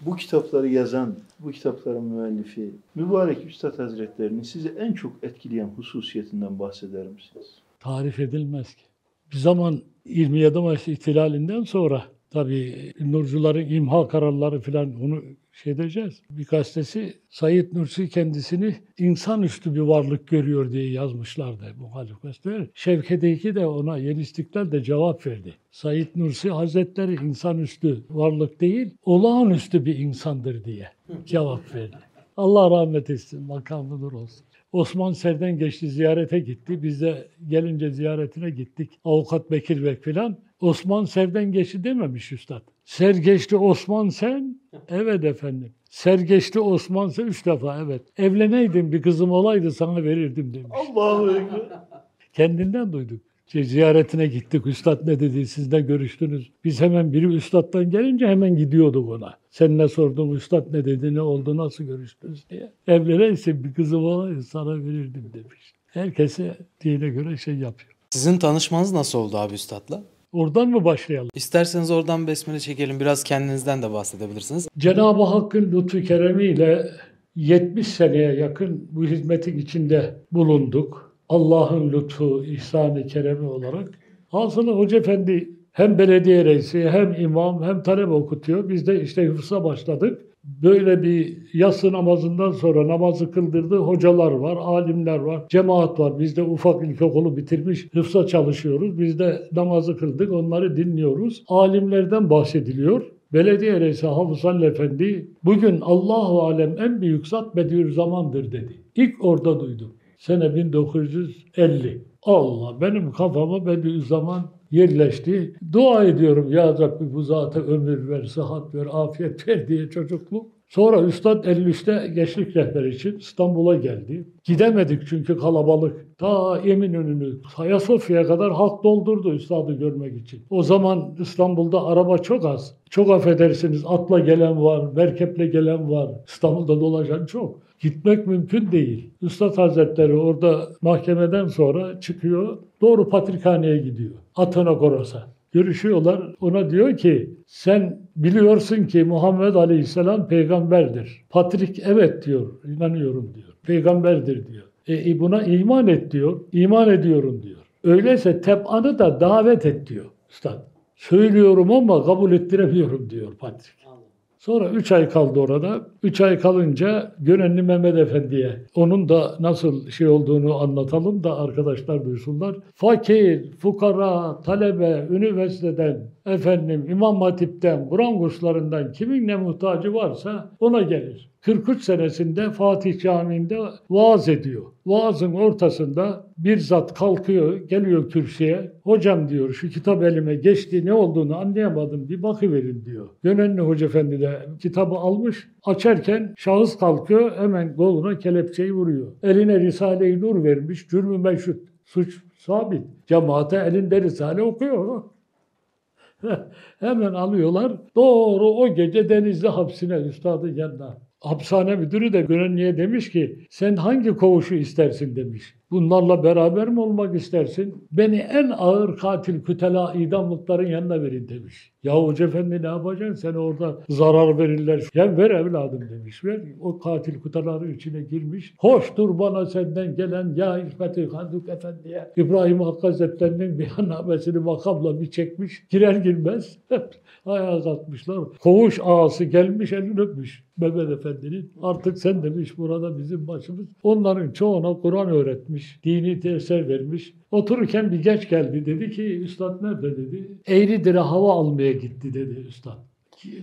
Bu kitapları yazan, bu kitapların müellifi, mübarek Üstad Hazretlerinin sizi en çok etkileyen hususiyetinden bahseder misiniz? Tarif edilmez ki. Bir zaman 27 Mayıs ihtilalinden sonra tabii Nurcuların imha kararları falan onu şey edeceğiz. Bir gazetesi Said Nursi kendisini insanüstü bir varlık görüyor diye yazmışlardı muhalif gazeteler. Şevket de ona Yeni İstiklal de cevap verdi. Said Nursi Hazretleri insanüstü varlık değil, olağanüstü bir insandır diye cevap verdi. Allah rahmet etsin, makamı nur olsun. Osman Serden geçti ziyarete gitti. Biz de gelince ziyaretine gittik. Avukat Bekir Bek filan. Osman Serden geçti dememiş üstad. Ser geçti Osman sen? Evet efendim. Ser geçti Osman sen üç defa evet. Evleneydin bir kızım olaydı sana verirdim demiş. Allahu Ekber. Kendinden duyduk. Ziyaretine gittik. Üstad ne dedi? Siz de görüştünüz. Biz hemen biri üstadtan gelince hemen gidiyorduk ona. Sen ne sordun? Üstad ne dedi? Ne oldu? Nasıl görüştünüz diye. Evleneyse bir kızım olaydı sana verirdim demiş. Herkese dine göre şey yapıyor. Sizin tanışmanız nasıl oldu abi üstadla? Oradan mı başlayalım? İsterseniz oradan besmele çekelim. Biraz kendinizden de bahsedebilirsiniz. Cenab-ı Hakk'ın lütfu keremiyle 70 seneye yakın bu hizmetin içinde bulunduk. Allah'ın lütfu, ihsanı, keremi olarak. Hasılı Hoca Efendi hem belediye reisi, hem imam, hem talebe okutuyor. Biz de işte hıfza başladık. Böyle bir yatsı namazından sonra namazı kıldırdı. Hocalar var, alimler var, cemaat var. Biz de ufak ilkokulu bitirmiş hıfza çalışıyoruz. Biz de namazı kıldık, onları dinliyoruz. Alimlerden bahsediliyor. Belediye reisi Hafız Halil Efendi bugün Allahu Alem en büyük zat Bediüzzaman'dır dedi. İlk orada duydum. Sene 1950. Allah benim kafama Bediüzzaman yerleşti. Dua ediyorum ya Rabbi bu zata ömür ver, sıhhat ver, afiyet ver diye çocukluk. Sonra Üstad 53'te gençlik rehberi için İstanbul'a geldi. Gidemedik çünkü kalabalık. Ta Eminönü'nü, Ayasofya'ya kadar halk doldurdu Üstad'ı görmek için. O zaman İstanbul'da araba çok az. Çok affedersiniz atla gelen var, merkeple gelen var. İstanbul'da dolaşan çok. Gitmek mümkün değil. Üstad Hazretleri orada mahkemeden sonra çıkıyor. Doğru Patrikhane'ye gidiyor. Atenagoros'a. Görüşüyorlar. Ona diyor ki sen biliyorsun ki Muhammed Aleyhisselam peygamberdir. Patrik evet diyor. inanıyorum diyor. Peygamberdir diyor. E, buna iman et diyor. İman ediyorum diyor. Öyleyse tebanı da davet et diyor Üstad. Söylüyorum ama kabul ettiremiyorum diyor Patrik. Sonra 3 ay kaldı orada. 3 ay kalınca Gönenli Mehmet Efendi'ye onun da nasıl şey olduğunu anlatalım da arkadaşlar duysunlar. Fakir, fukara, talebe, üniversiteden, efendim İmam Hatip'ten, Kur'an kurslarından kimin ne muhtacı varsa ona gelir. 43 senesinde Fatih Camii'nde vaaz ediyor. Vaazın ortasında bir zat kalkıyor, geliyor kürsüye. Hocam diyor şu kitap elime geçti ne olduğunu anlayamadım bir bakıverin diyor. Gönenli Hoca Efendi de kitabı almış. Açarken şahıs kalkıyor hemen koluna kelepçeyi vuruyor. Eline Risale-i Nur vermiş. Cürmü meşhut. Suç sabit. Cemaate elinde Risale okuyor. Hemen alıyorlar. Doğru o gece Denizli hapsine üstadın yanına. Hapishane müdürü de Gönenli'ye demiş ki sen hangi koğuşu istersin demiş. Bunlarla beraber mi olmak istersin? Beni en ağır katil kütela idamlıkların yanına verin demiş. Ya Hoca Efendi ne yapacaksın? Sen orada zarar verirler. Ya ver evladım demiş. Ver. O katil kütelaların içine girmiş. Hoştur bana senden gelen ya Hikmet-i Handuk Efendi'ye. İbrahim Hakkı Hazretleri'nin beyannamesini makamla bir çekmiş. Girer girmez ayağa kalkmışlar. Koğuş ağası gelmiş elini öpmüş Mehmet Efendi'nin. Artık sen demiş burada bizim başımız. Onların çoğuna Kur'an öğretmiş. Dini dersler vermiş. Otururken bir geç geldi. Dedi ki üstad nerede dedi. Eğridir'e hava almaya gitti dedi üstad.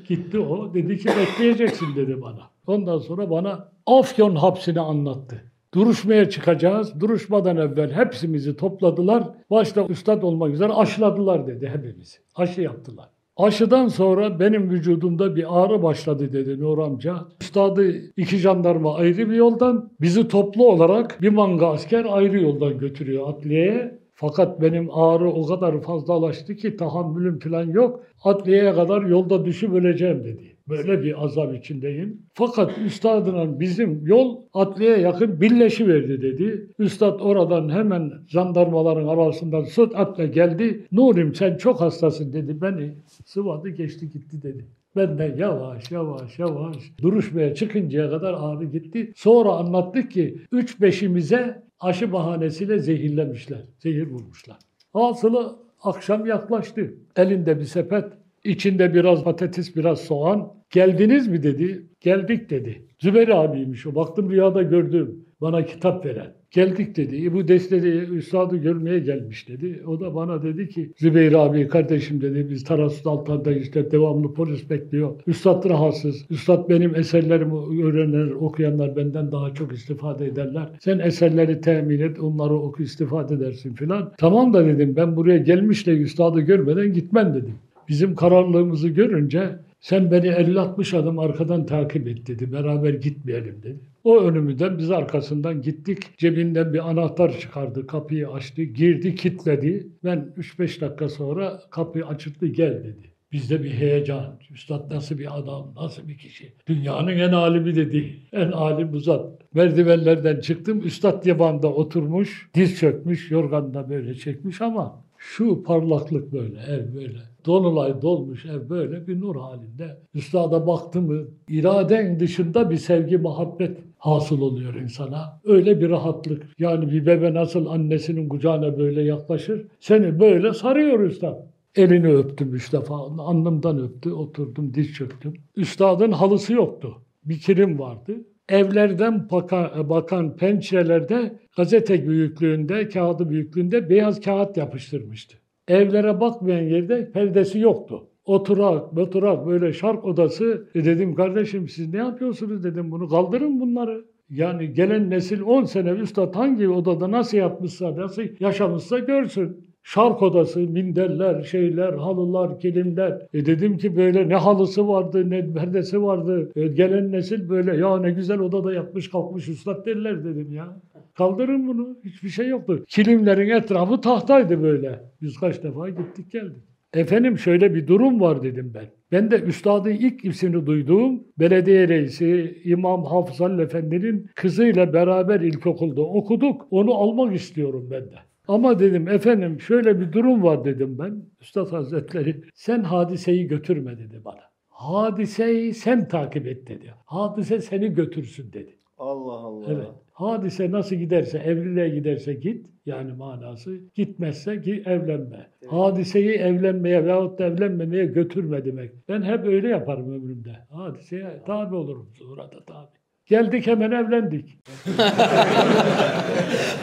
Gitti o. Dedi ki bekleyeceksin dedi bana. Ondan sonra bana Afyon hapsini anlattı. Duruşmaya çıkacağız. Duruşmadan evvel hepsimizi topladılar. Başta üstad olmak üzere aşıladılar dedi hepimizi. Aşı yaptılar. Aşıdan sonra benim vücudumda bir ağrı başladı dedi Nur amca. Üstadı iki jandarma ayrı bir yoldan, bizi toplu olarak bir manga asker ayrı yoldan götürüyor adliyeye. Fakat benim ağrı o kadar fazlalaştı ki tahammülüm falan yok. Adliyeye kadar yolda düşüp öleceğim dedi. Böyle bir azap içindeyim. Fakat üstadına bizim yol adliye yakın birleşi verdi dedi. Üstad oradan hemen jandarmaların arasından süratle geldi. Nurim sen çok hastasın dedi. Beni sıvadı geçti gitti dedi. Benden yavaş yavaş yavaş duruşmaya çıkıncaya kadar ağrı gitti. Sonra anlattık ki 3-5'imize aşı bahanesiyle zehirlemişler. Zehir vurmuşlar. Hasılı akşam yaklaştı. Elinde bir sepet, içinde biraz patates, biraz soğan. Geldiniz mi dedi. Geldik dedi. Zübeyir abiymiş o. Baktım rüyada gördüm. Bana kitap veren. Geldik dedi. İbu Des dedi, üstadı görmeye gelmiş dedi. O da bana dedi ki Zübeyir abi kardeşim dedi biz Tarsus Altan'da işte devamlı polis bekliyor. Üstad rahatsız. Üstad benim eserlerimi öğrenenler, okuyanlar benden daha çok istifade ederler. Sen eserleri temin et, onları oku istifade edersin filan. Tamam da dedim ben buraya gelmişle üstadı görmeden gitmem dedim. Bizim kararlılığımızı görünce sen beni 50-60 adım arkadan takip et dedi. Beraber gitmeyelim dedi. O önümüzden biz arkasından gittik. Cebinden bir anahtar çıkardı. Kapıyı açtı. Girdi kilitledi. Ben 3-5 dakika sonra kapıyı açıldı gel dedi. Bizde bir heyecan. Üstad nasıl bir adam, nasıl bir kişi. Dünyanın en alimi dedi. En alim uzat. Merdivenlerden çıktım. Üstad divanda oturmuş. Diz çökmüş. Yorganında böyle çekmiş ama şu parlaklık böyle, ev böyle. Dolunay dolmuş ev böyle bir nur halinde. Üstada baktı mı iraden dışında bir sevgi, muhabbet hasıl oluyor insana. Öyle bir rahatlık. Yani bir bebe nasıl annesinin kucağına böyle yaklaşır, seni böyle sarıyor üstad. Elini öptüm üç defa, alnımdan öptü, oturdum, diz çöktüm. Üstadın halısı yoktu. Bir kilim vardı. Evlerden bakan, bakan pencerelerde gazete büyüklüğünde, kağıdı büyüklüğünde beyaz kağıt yapıştırmıştı. Evlere bakmayan yerde perdesi yoktu. Oturak, oturak böyle şark odası. E dedim kardeşim siz ne yapıyorsunuz dedim bunu kaldırın bunları. Yani gelen nesil 10 sene üstad hangi odada nasıl yatmışsa, nasıl yaşamışsa görsün. Şark odası, minderler, şeyler, halılar, kilimler. E dedim ki böyle ne halısı vardı, ne perdesi vardı. E gelen nesil böyle ya ne güzel odada yatmış kalkmış üstad derler dedim ya. Kaldırın bunu. Hiçbir şey yoktu. Kilimlerin etrafı tahtaydı böyle. Biz kaç defa gittik geldik. Efendim şöyle bir durum var dedim ben. Ben de üstadın ilk ismini duyduğum belediye reisi İmam Hafız Efendi'nin kızıyla beraber ilkokulda okuduk. Onu almak istiyorum ben de. Ama dedim efendim şöyle bir durum var dedim ben. Üstad Hazretleri sen hadiseyi götürme dedi bana. Hadiseyi sen takip et dedi. Hadise seni götürsün dedi. Allah Allah. Evet. Hadise nasıl giderse, evliliğe giderse git, yani manası. Gitmezse ki evlenme. Hadiseyi evlenmeye veyahut da evlenmemeye götürme demek. Ben hep öyle yaparım ömrümde. Hadiseye tabi olurum sonra da tabi. Geldik hemen evlendik.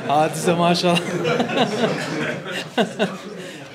Hadise maşallah.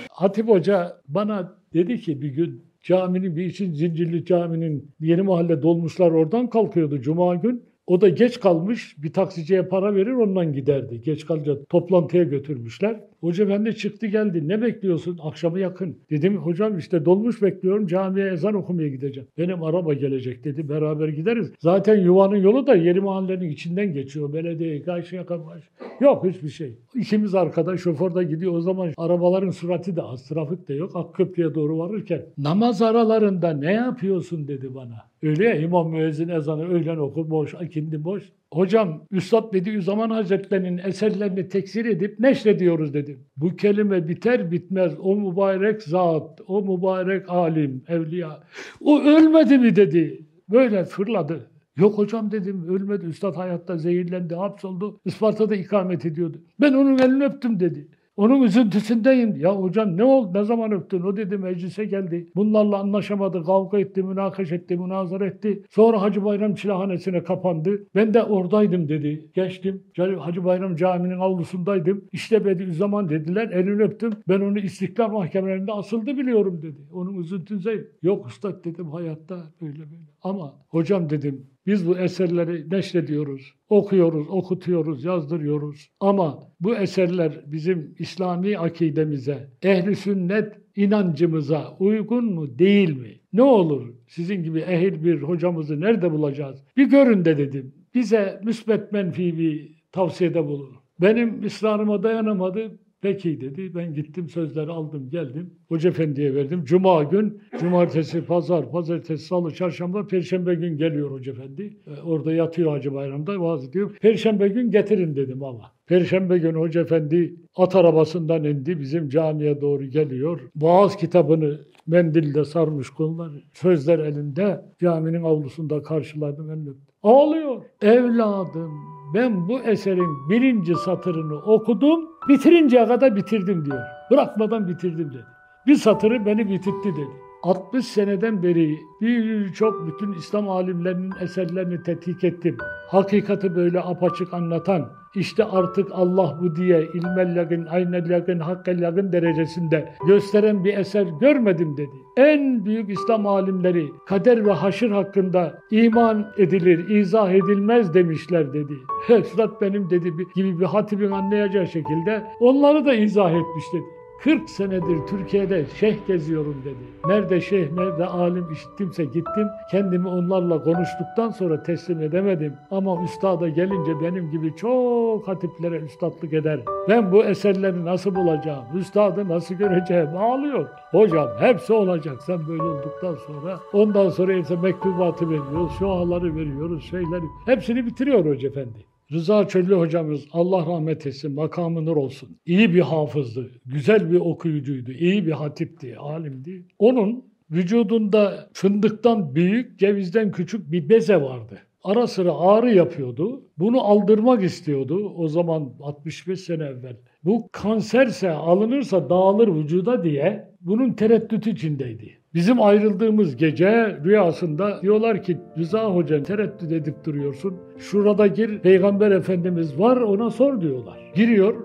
Hatip Hoca bana dedi ki bir gün caminin bir için Zincirli Cami'nin yeni mahalle dolmuşlar oradan kalkıyordu cuma gün. O da geç kalmış bir taksiciye para verir ondan giderdi. Geç kalınca toplantıya götürmüşler. Hoca efendi çıktı geldi. Ne bekliyorsun? Akşamı yakın. Dedim hocam işte dolmuş bekliyorum. Camiye ezan okumaya gideceğim. Benim araba gelecek dedi. Beraber gideriz. Zaten yuvanın yolu da yeni mahallenin içinden geçiyor. Belediye karşıya kalmış. Yok hiçbir şey. İkimiz arkada şoför de gidiyor. O zaman arabaların sürati de az. Trafik de yok. Akköprü'ye doğru varırken namaz aralarında ne yapıyorsun dedi bana. Öyle ya İmam Müezzin ezanı öğlen okur boş, ikindi boş. Hocam Üstad Bediüzzaman Hazretleri'nin eserlerini teksir edip neşrediyoruz dedim. Bu kelime biter bitmez o mübarek zat, o mübarek alim, evliya. O ölmedi mi dedi. Böyle fırladı. Yok hocam dedim ölmedi. Üstad hayatta zehirlendi, hapsoldu. Isparta'da ikamet ediyordu. Ben onun elini öptüm dedi. Onun üzüntüsündeyim. Ya hocam ne oldu? Ne zaman öptün? O dedi meclise geldi. Bunlarla anlaşamadı. Kavga etti, münakaş etti, münazara etti. Sonra Hacı Bayram çilehanesine kapandı. Ben de oradaydım dedi. Geçtim. Hacı Bayram caminin avlusundaydım. İşte Bediüzzaman dediler. Elini öptüm. Ben onu istiklal mahkemelerinde asıldı biliyorum dedi. Onun üzüntüsündeyim. Yok ustad dedim hayatta böyle böyle. Ama hocam dedim biz bu eserleri neşrediyoruz, okuyoruz, okutuyoruz, yazdırıyoruz. Ama bu eserler bizim İslami akidemize, ehli sünnet inancımıza uygun mu, değil mi? Ne olur sizin gibi ehil bir hocamızı nerede bulacağız? Bir görün de dedim. Bize müsbet menfi bir tavsiyede bulun. Benim ısrarıma dayanamadı. Peki dedi. Ben gittim sözleri aldım geldim. Hoca Efendi'ye verdim. Cuma gün, cumartesi, pazar, pazartesi, salı, çarşamba, perşembe gün geliyor Hoca Efendi. Ee, orada yatıyor Hacı Bayram'da vaaz ediyor. Perşembe gün getirin dedim ama. Perşembe günü Hoca Efendi at arabasından indi. Bizim camiye doğru geliyor. Vaaz kitabını mendille sarmış kollar. Sözler elinde. Caminin avlusunda karşıladım. Ağlıyor. Evladım ben bu eserin birinci satırını okudum. Bitirinceye kadar bitirdim diyor. Bırakmadan bitirdim dedi. Bir satırı beni bitirtti dedi. 60 seneden beri birçok bütün İslam alimlerinin eserlerini tetkik ettim. Hakikati böyle apaçık anlatan, işte artık Allah bu diye ilmel yakın, aynel yakın, hakkel yakın derecesinde gösteren bir eser görmedim dedi. En büyük İslam alimleri kader ve haşır hakkında iman edilir, izah edilmez demişler dedi. Üstad benim dedi gibi bir hatibin anlayacağı şekilde onları da izah etmiş dedi. 40 senedir Türkiye'de şeyh geziyorum dedi. Nerede şeyh, nerede alim işittimse gittim. Kendimi onlarla konuştuktan sonra teslim edemedim. Ama üstada gelince benim gibi çok hatiplere üstadlık eder. Ben bu eserleri nasıl bulacağım? Üstadı nasıl göreceğim? Ağlıyor. Hocam hepsi olacak sen böyle olduktan sonra. Ondan sonra ise mektubatı veriyoruz, şuaları veriyoruz, şeyleri. Hepsini bitiriyor Hoca Efendi. Rıza Çöllü hocamız Allah rahmet etsin, makamı nur olsun. İyi bir hafızdı, güzel bir okuyucuydu, iyi bir hatipti, alimdi. Onun vücudunda fındıktan büyük, cevizden küçük bir beze vardı. Ara sıra ağrı yapıyordu. Bunu aldırmak istiyordu o zaman 65 sene evvel. Bu kanserse alınırsa dağılır vücuda diye bunun tereddütü içindeydi. Bizim ayrıldığımız gece rüyasında diyorlar ki Rıza Hoca tereddüt edip duruyorsun. Şurada gir Peygamber Efendimiz var ona sor diyorlar. Giriyor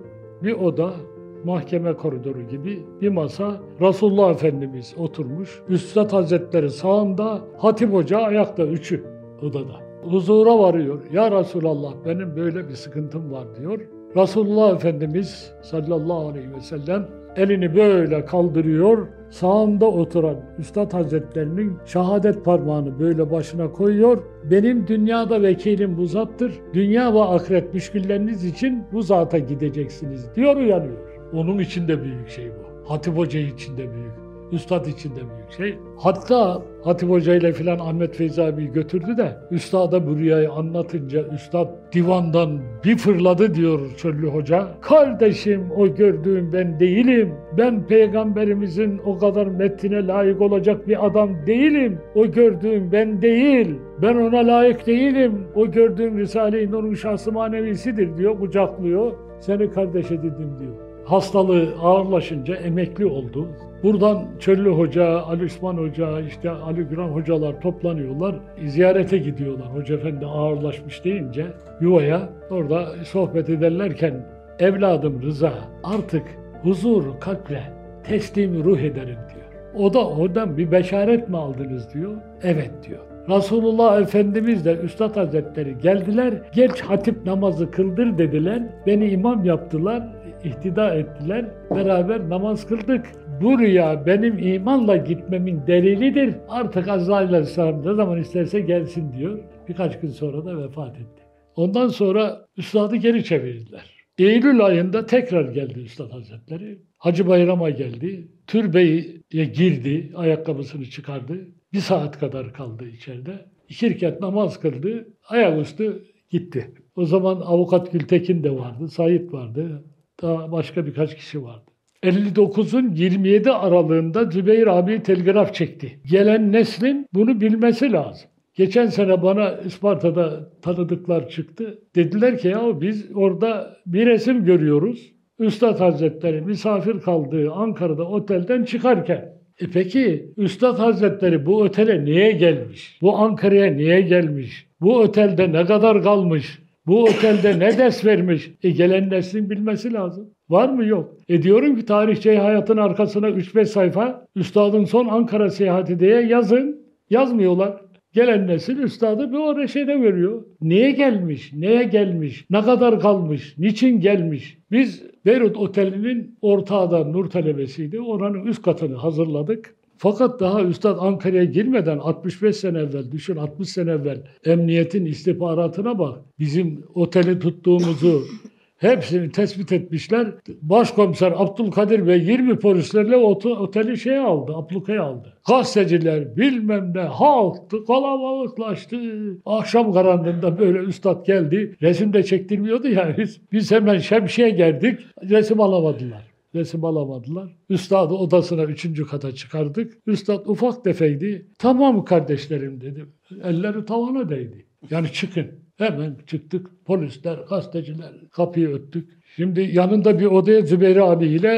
bir oda mahkeme koridoru gibi bir masa Resulullah Efendimiz oturmuş. Üstad Hazretleri sağında Hatip Hoca ayakta üçü odada. Huzura varıyor. Ya Resulallah benim böyle bir sıkıntım var diyor. Resulullah Efendimiz sallallahu aleyhi ve sellem elini böyle kaldırıyor. Sağında oturan Üstad Hazretlerinin şehadet parmağını böyle başına koyuyor. Benim dünyada vekilim bu zattır. Dünya ve ahiret müşkilleriniz için bu zata gideceksiniz diyor uyanıyor. Onun için de büyük şey bu. Hatip Hoca için de büyük. Üstad için de büyük şey. Hatta Hatip Hoca ile filan Ahmet Feyzi abi götürdü de Üstad'a bu rüyayı anlatınca Üstad divandan bir fırladı diyor Çöllü Hoca. Kardeşim o gördüğüm ben değilim. Ben peygamberimizin o kadar metnine layık olacak bir adam değilim. O gördüğüm ben değil. Ben ona layık değilim. O gördüğüm Risale-i Nur'un şahsı manevisidir diyor. Kucaklıyor. Seni kardeş edindim diyor. Hastalığı ağırlaşınca emekli oldu. Buradan Çöllü Hoca, Ali Osman Hoca, işte Ali Güran hocalar toplanıyorlar. Ziyarete gidiyorlar. Hoca Efendi ağırlaşmış deyince yuvaya orada sohbet ederlerken evladım Rıza artık huzur kalple teslim ruh ederim diyor. O da oradan bir beşaret mi aldınız diyor. Evet diyor. Resulullah Efendimiz de Üstad Hazretleri geldiler. Geç hatip namazı kıldır dediler. Beni imam yaptılar ihtida ettiler. Beraber namaz kıldık. Bu rüya benim imanla gitmemin delilidir. Artık Azrail Aleyhisselam ne zaman isterse gelsin diyor. Birkaç gün sonra da vefat etti. Ondan sonra üstadı geri çevirdiler. Eylül ayında tekrar geldi Üstad Hazretleri. Hacı Bayram'a geldi. Türbeye girdi. Ayakkabısını çıkardı. Bir saat kadar kaldı içeride. İki rekat namaz kıldı. Ayaküstü gitti. O zaman avukat Gültekin de vardı. Sait vardı. Daha başka birkaç kişi vardı. 59'un 27 aralığında Zübeyir abi telgraf çekti. Gelen neslin bunu bilmesi lazım. Geçen sene bana Isparta'da tanıdıklar çıktı. Dediler ki ya biz orada bir resim görüyoruz. Üstad Hazretleri misafir kaldığı Ankara'da otelden çıkarken. E peki Üstad Hazretleri bu otele niye gelmiş? Bu Ankara'ya niye gelmiş? Bu otelde ne kadar kalmış? Bu otelde ne ders vermiş? E gelen neslin bilmesi lazım. Var mı yok? E diyorum ki tarihçi hayatın arkasına 3-5 sayfa Üstadın son Ankara seyahati diye yazın. Yazmıyorlar. Gelen nesil üstadı bir o reşede veriyor. Niye gelmiş? Neye gelmiş? Ne kadar kalmış? Niçin gelmiş? Biz Beyrut Oteli'nin ortağda Nur talebesiydi. Oranın üst katını hazırladık. Fakat daha Üstad Ankara'ya girmeden 65 sene evvel, düşün 60 sene evvel emniyetin istihbaratına bak. Bizim oteli tuttuğumuzu, Hepsini tespit etmişler. Başkomiser Abdülkadir Bey 20 polislerle oteli şey aldı, ablukaya aldı. Gazeteciler bilmem ne halktı, kalabalıklaştı. Akşam karanlığında böyle üstad geldi. Resim de çektirmiyordu ya. Biz, biz hemen şemsiye geldik. Resim alamadılar. Resim alamadılar. Üstadı odasına üçüncü kata çıkardık. Üstad ufak tefeydi. Tamam kardeşlerim dedim. Elleri tavana değdi. Yani çıkın. Hemen çıktık. Polisler, gazeteciler kapıyı öttük. Şimdi yanında bir odaya Zübeyir abi ile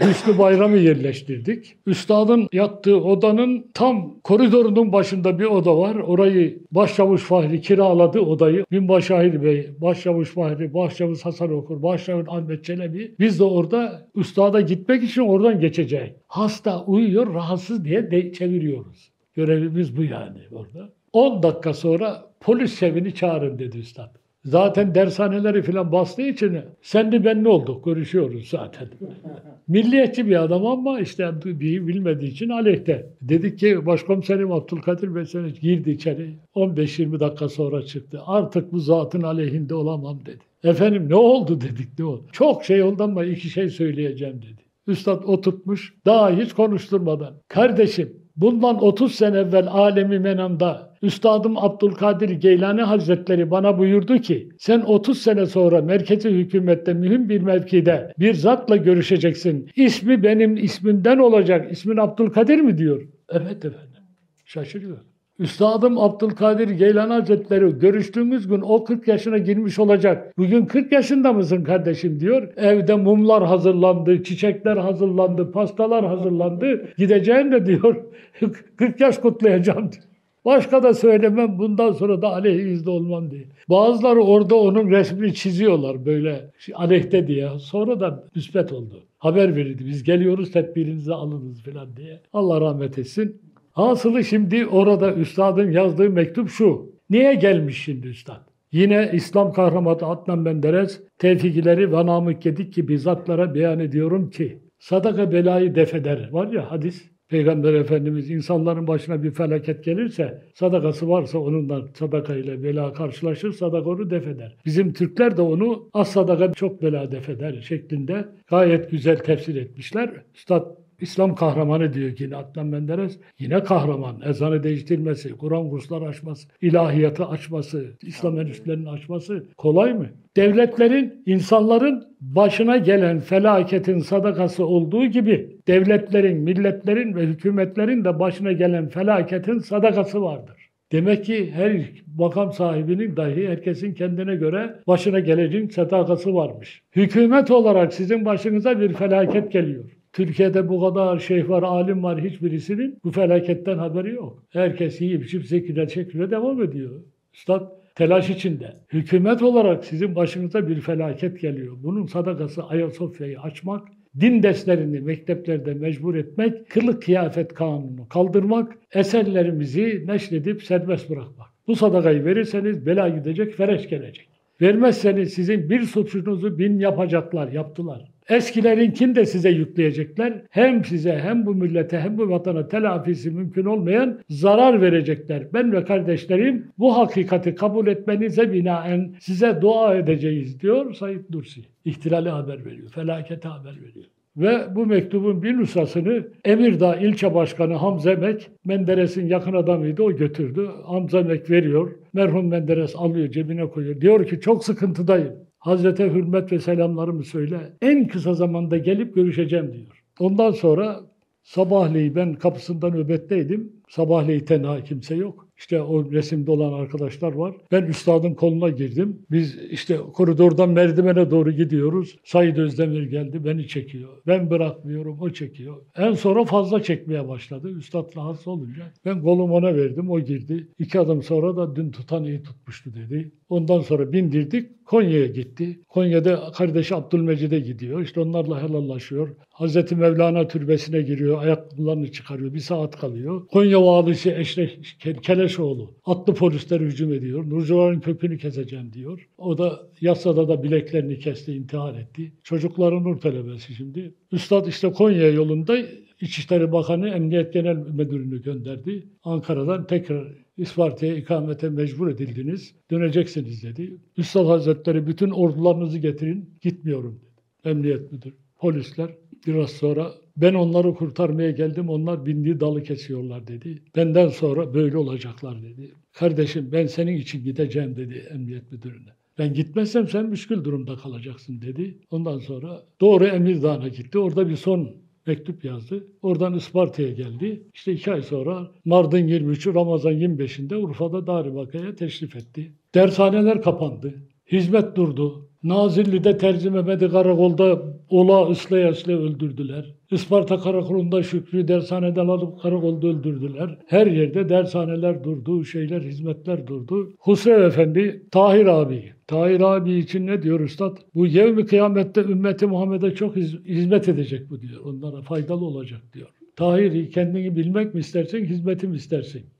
e, Hüsnü Bayram'ı yerleştirdik. Üstadın yattığı odanın tam koridorunun başında bir oda var. Orayı Başçavuş Fahri kiraladı odayı. Binbaşı Şahir Bey, Başçavuş Fahri, Başçavuş Hasan Okur, Başçavuş Ahmet Çelebi. Biz de orada üstada gitmek için oradan geçeceğiz. Hasta uyuyor, rahatsız diye de çeviriyoruz. Görevimiz bu yani orada. 10 dakika sonra polis şevini çağırın dedi üstad. Zaten dershaneleri falan bastığı için senli benli olduk, görüşüyoruz zaten. Milliyetçi bir adam ama işte bir bilmediği için aleyhte. Dedik ki başkomiserim Abdülkadir Bey sen girdi içeri. 15-20 dakika sonra çıktı. Artık bu zatın aleyhinde olamam dedi. Efendim ne oldu dedik ne oldu? Çok şey oldu ama iki şey söyleyeceğim dedi. Üstad oturtmuş daha hiç konuşturmadan. Kardeşim bundan 30 sene evvel alemi menamda Üstadım Abdülkadir Geylani Hazretleri bana buyurdu ki sen 30 sene sonra merkezi hükümette mühim bir mevkide bir zatla görüşeceksin. İsmi benim ismimden olacak. İsmin Abdülkadir mi diyor. Evet efendim. Şaşırıyor. Üstadım Abdülkadir Geylani Hazretleri görüştüğümüz gün o 40 yaşına girmiş olacak. Bugün 40 yaşında mısın kardeşim diyor. Evde mumlar hazırlandı, çiçekler hazırlandı, pastalar hazırlandı. Gideceğim de diyor 40 yaş kutlayacağım diyor. Başka da söylemem bundan sonra da aleyhinizde olmam diye. Bazıları orada onun resmini çiziyorlar böyle aleyhte diye. Sonra da müspet oldu. Haber verildi. Biz geliyoruz tedbirinizi alınız falan diye. Allah rahmet etsin. Hasılı şimdi orada üstadın yazdığı mektup şu. Niye gelmiş şimdi üstad? Yine İslam kahramanı Adnan Menderes tevfikileri ve Namık Gedik gibi zatlara beyan ediyorum ki sadaka belayı defeder. Var ya hadis. Peygamber Efendimiz insanların başına bir felaket gelirse sadakası varsa onunla sadaka ile bela karşılaşır sadaka onu defeder. Bizim Türkler de onu az sadaka çok bela defeder şeklinde gayet güzel tefsir etmişler. Üstad İslam kahramanı diyor ki Adnan Menderes. Yine kahraman. Ezanı değiştirmesi, Kur'an kursları açması, ilahiyatı açması, İslam enstitülerinin açması kolay mı? Devletlerin, insanların başına gelen felaketin sadakası olduğu gibi devletlerin, milletlerin ve hükümetlerin de başına gelen felaketin sadakası vardır. Demek ki her makam sahibinin dahi herkesin kendine göre başına geleceğin sadakası varmış. Hükümet olarak sizin başınıza bir felaket geliyor. Türkiye'de bu kadar şeyh var, alim var hiçbirisinin bu felaketten haberi yok. Herkes yiyip içip zekine şekline devam ediyor. Üstad telaş içinde. Hükümet olarak sizin başınıza bir felaket geliyor. Bunun sadakası Ayasofya'yı açmak, din derslerini mekteplerde mecbur etmek, kılık kıyafet kanunu kaldırmak, eserlerimizi neşredip serbest bırakmak. Bu sadakayı verirseniz bela gidecek, fereç gelecek. Vermezseniz sizin bir suçunuzu bin yapacaklar, yaptılar. Eskilerinkini de size yükleyecekler. Hem size hem bu millete hem bu vatana telafisi mümkün olmayan zarar verecekler. Ben ve kardeşlerim bu hakikati kabul etmenize binaen size dua edeceğiz diyor Said Nursi. İhtilali haber veriyor, felakete haber veriyor. Ve bu mektubun bir nüshasını Emirdağ ilçe başkanı Hamza Emek, Menderes'in yakın adamıydı, o götürdü. Hamza Emek veriyor, merhum Menderes alıyor, cebine koyuyor. Diyor ki çok sıkıntıdayım. Hazrete hürmet ve selamlarımı söyle. En kısa zamanda gelip görüşeceğim diyor. Ondan sonra sabahleyi ben kapısında nöbetteydim. Sabahleyi tenha kimse yok. İşte o resimde olan arkadaşlar var. Ben üstadın koluna girdim. Biz işte koridordan merdivene doğru gidiyoruz. Said Özdemir geldi beni çekiyor. Ben bırakmıyorum o çekiyor. En sonra fazla çekmeye başladı. Üstad rahatsız olunca. Ben kolumu ona verdim o girdi. İki adım sonra da dün tutan iyi tutmuştu dedi. Ondan sonra bindirdik. Konya'ya gitti. Konya'da kardeşi Abdülmecid'e gidiyor. İşte onlarla helallaşıyor. Hazreti Mevlana türbesine giriyor. Ayakkabılarını çıkarıyor. Bir saat kalıyor. Konya valisi Eşref Keleşoğlu atlı polisler hücum ediyor. Nurcuların kökünü keseceğim diyor. O da yasada da bileklerini kesti, intihar etti. Çocukların nur talebesi şimdi. Üstad işte Konya yolunda İçişleri Bakanı Emniyet Genel Müdürünü gönderdi. Ankara'dan tekrar Isparta'ya ikamete mecbur edildiniz. Döneceksiniz dedi. Üstad Hazretleri bütün ordularınızı getirin. Gitmiyorum dedi. Emniyet müdürü, polisler. Biraz sonra ben onları kurtarmaya geldim. Onlar bindiği dalı kesiyorlar dedi. Benden sonra böyle olacaklar dedi. Kardeşim ben senin için gideceğim dedi emniyet müdürüne. Ben gitmezsem sen müşkül durumda kalacaksın dedi. Ondan sonra doğru Emirdağ'a gitti. Orada bir son mektup yazdı. Oradan Isparta'ya geldi. İşte iki ay sonra Mardin 23'ü Ramazan 25'inde Urfa'da Daribaka'ya teşrif etti. Dershaneler kapandı. Hizmet durdu. Nazilli'de Terzi Mehmet'i karakolda ola ıslaya ıslaya öldürdüler. Isparta karakolunda Şükrü dershaneden alıp karakolda öldürdüler. Her yerde dershaneler durdu, şeyler, hizmetler durdu. Husrev Efendi, Tahir abi. Tahir abi için ne diyor üstad? Bu yevmi kıyamette ümmeti Muhammed'e çok hizmet edecek bu diyor. Onlara faydalı olacak diyor. Tahir kendini bilmek mi istersin, hizmetim istersin?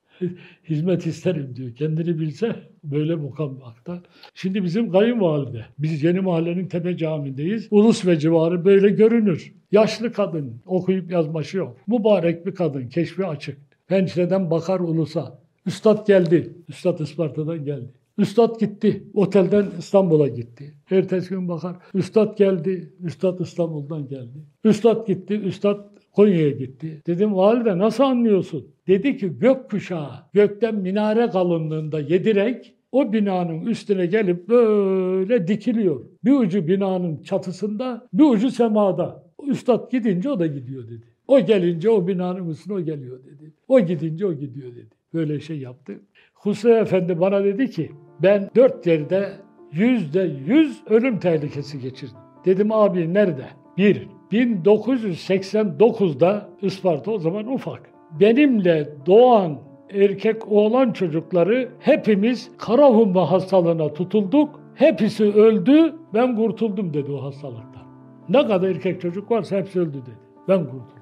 Hizmet isterim diyor. Kendini bilse böyle mukammakta. Şimdi bizim kayınvalide, biz yeni mahallenin tepe camiindeyiz. Ulus ve civarı böyle görünür. Yaşlı kadın, okuyup yazması yok. Mübarek bir kadın, keşfi açık. Pencereden bakar ulusa. Üstad geldi. Üstad Isparta'dan geldi. Üstad gitti. Otelden İstanbul'a gitti. Ertesi gün bakar. Üstad geldi. Üstad İstanbul'dan geldi. Üstad gitti. Üstad Konya'ya gitti. Dedim valide nasıl anlıyorsun? Dedi ki gökkuşağı gökten minare kalınlığında yedi renk o binanın üstüne gelip böyle dikiliyor. Bir ucu binanın çatısında, bir ucu semada. Üstad gidince o da gidiyor dedi. O gelince o binanın üstüne o geliyor dedi. O gidince o gidiyor dedi. Böyle şey yaptı. Hüsrev Efendi bana dedi ki ben dört yerde yüzde yüz ölüm tehlikesi geçirdim. Dedim abi nerede? Bir, 1989'da Isparta o zaman ufak. Benimle doğan erkek oğlan çocukları hepimiz kara humma hastalığına tutulduk. Hepsi öldü, ben kurtuldum dedi o hastalıktan. Ne kadar erkek çocuk varsa hepsi öldü dedi. Ben kurtuldum.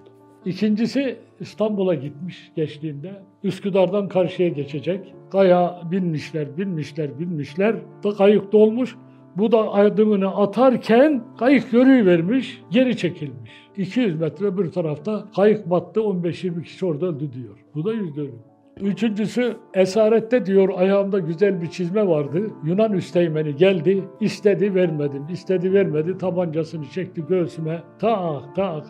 İkincisi İstanbul'a gitmiş geçtiğinde. Üsküdar'dan karşıya geçecek. Kaya binmişler, binmişler, binmişler. Da kayık dolmuş. Bu da adımını atarken kayık vermiş, geri çekilmiş. 200 metre bir tarafta kayık battı, 15-20 kişi orada öldü diyor. Bu da yüzde ölüm. Üçüncüsü esarette diyor ayağımda güzel bir çizme vardı. Yunan üsteğmeni geldi, istedi vermedim, istedi vermedi, tabancasını çekti göğsüme, tak tak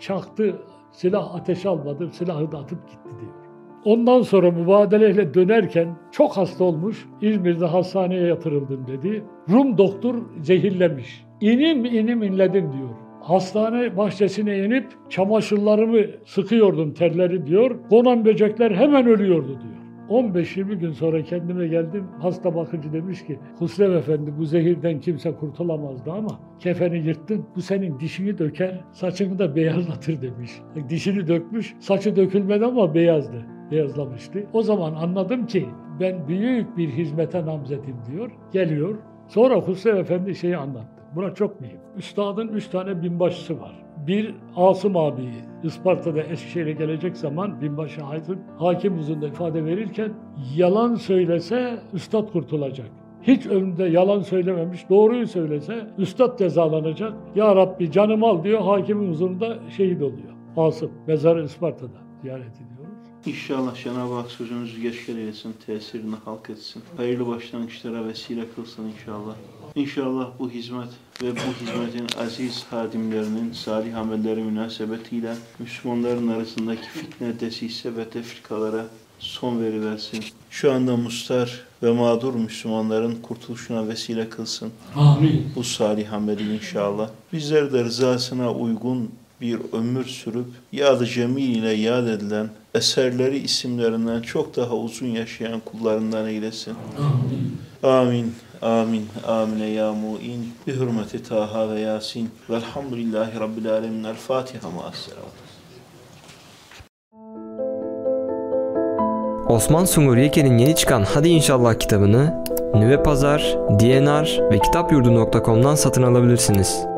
çaktı, silah ateş almadı, silahı da atıp gitti diyor. Ondan sonra mübadeleyle dönerken çok hasta olmuş. İzmir'de hastaneye yatırıldım dedi. Rum doktor zehirlemiş. İnim inim inledim diyor. Hastane bahçesine inip çamaşırlarımı sıkıyordum terleri diyor. Konan böcekler hemen ölüyordu diyor. 15-20 gün sonra kendime geldim. Hasta bakıcı demiş ki Husrev Efendi bu zehirden kimse kurtulamazdı ama kefeni yırttın. Bu senin dişini döker, saçını da beyazlatır demiş. Dişini dökmüş, saçı dökülmedi ama beyazdı beyazlamıştı. O zaman anladım ki ben büyük bir hizmete namzetim diyor. Geliyor. Sonra Hüseyin Efendi şeyi anlattı. Buna çok mühim. Üstadın üç tane binbaşısı var. Bir Asım abi Isparta'da Eskişehir'e gelecek zaman binbaşı Haydın hakim huzurunda ifade verirken yalan söylese üstad kurtulacak. Hiç önünde yalan söylememiş, doğruyu söylese üstad cezalanacak. Ya Rabbi canım al diyor, hakimin huzurunda şehit oluyor. Asım, mezarı Isparta'da ziyaret ediyor. İnşallah Cenab-ı Hak sözünüzü geçker eylesin, tesirini halk etsin. Hayırlı başlangıçlara vesile kılsın inşallah. İnşallah bu hizmet ve bu hizmetin aziz hadimlerinin salih amelleri münasebetiyle Müslümanların arasındaki fitne, desise ve tefrikalara son veriversin. Şu anda mustar ve mağdur Müslümanların kurtuluşuna vesile kılsın. Amin. Bu salih ameli inşallah. Bizler de rızasına uygun bir ömür sürüp yad cemil ile yad edilen eserleri isimlerinden çok daha uzun yaşayan kullarından eylesin. Amin. Amin. Amin. Amin ya mu'in. Bi hürmeti Taha ve Yasin. Velhamdülillahi Rabbil alemin. El Fatiha ma'as Osman Sungur Yeke'nin yeni çıkan Hadi İnşallah kitabını Nüve Pazar, DNR ve kitapyurdu.com'dan satın alabilirsiniz.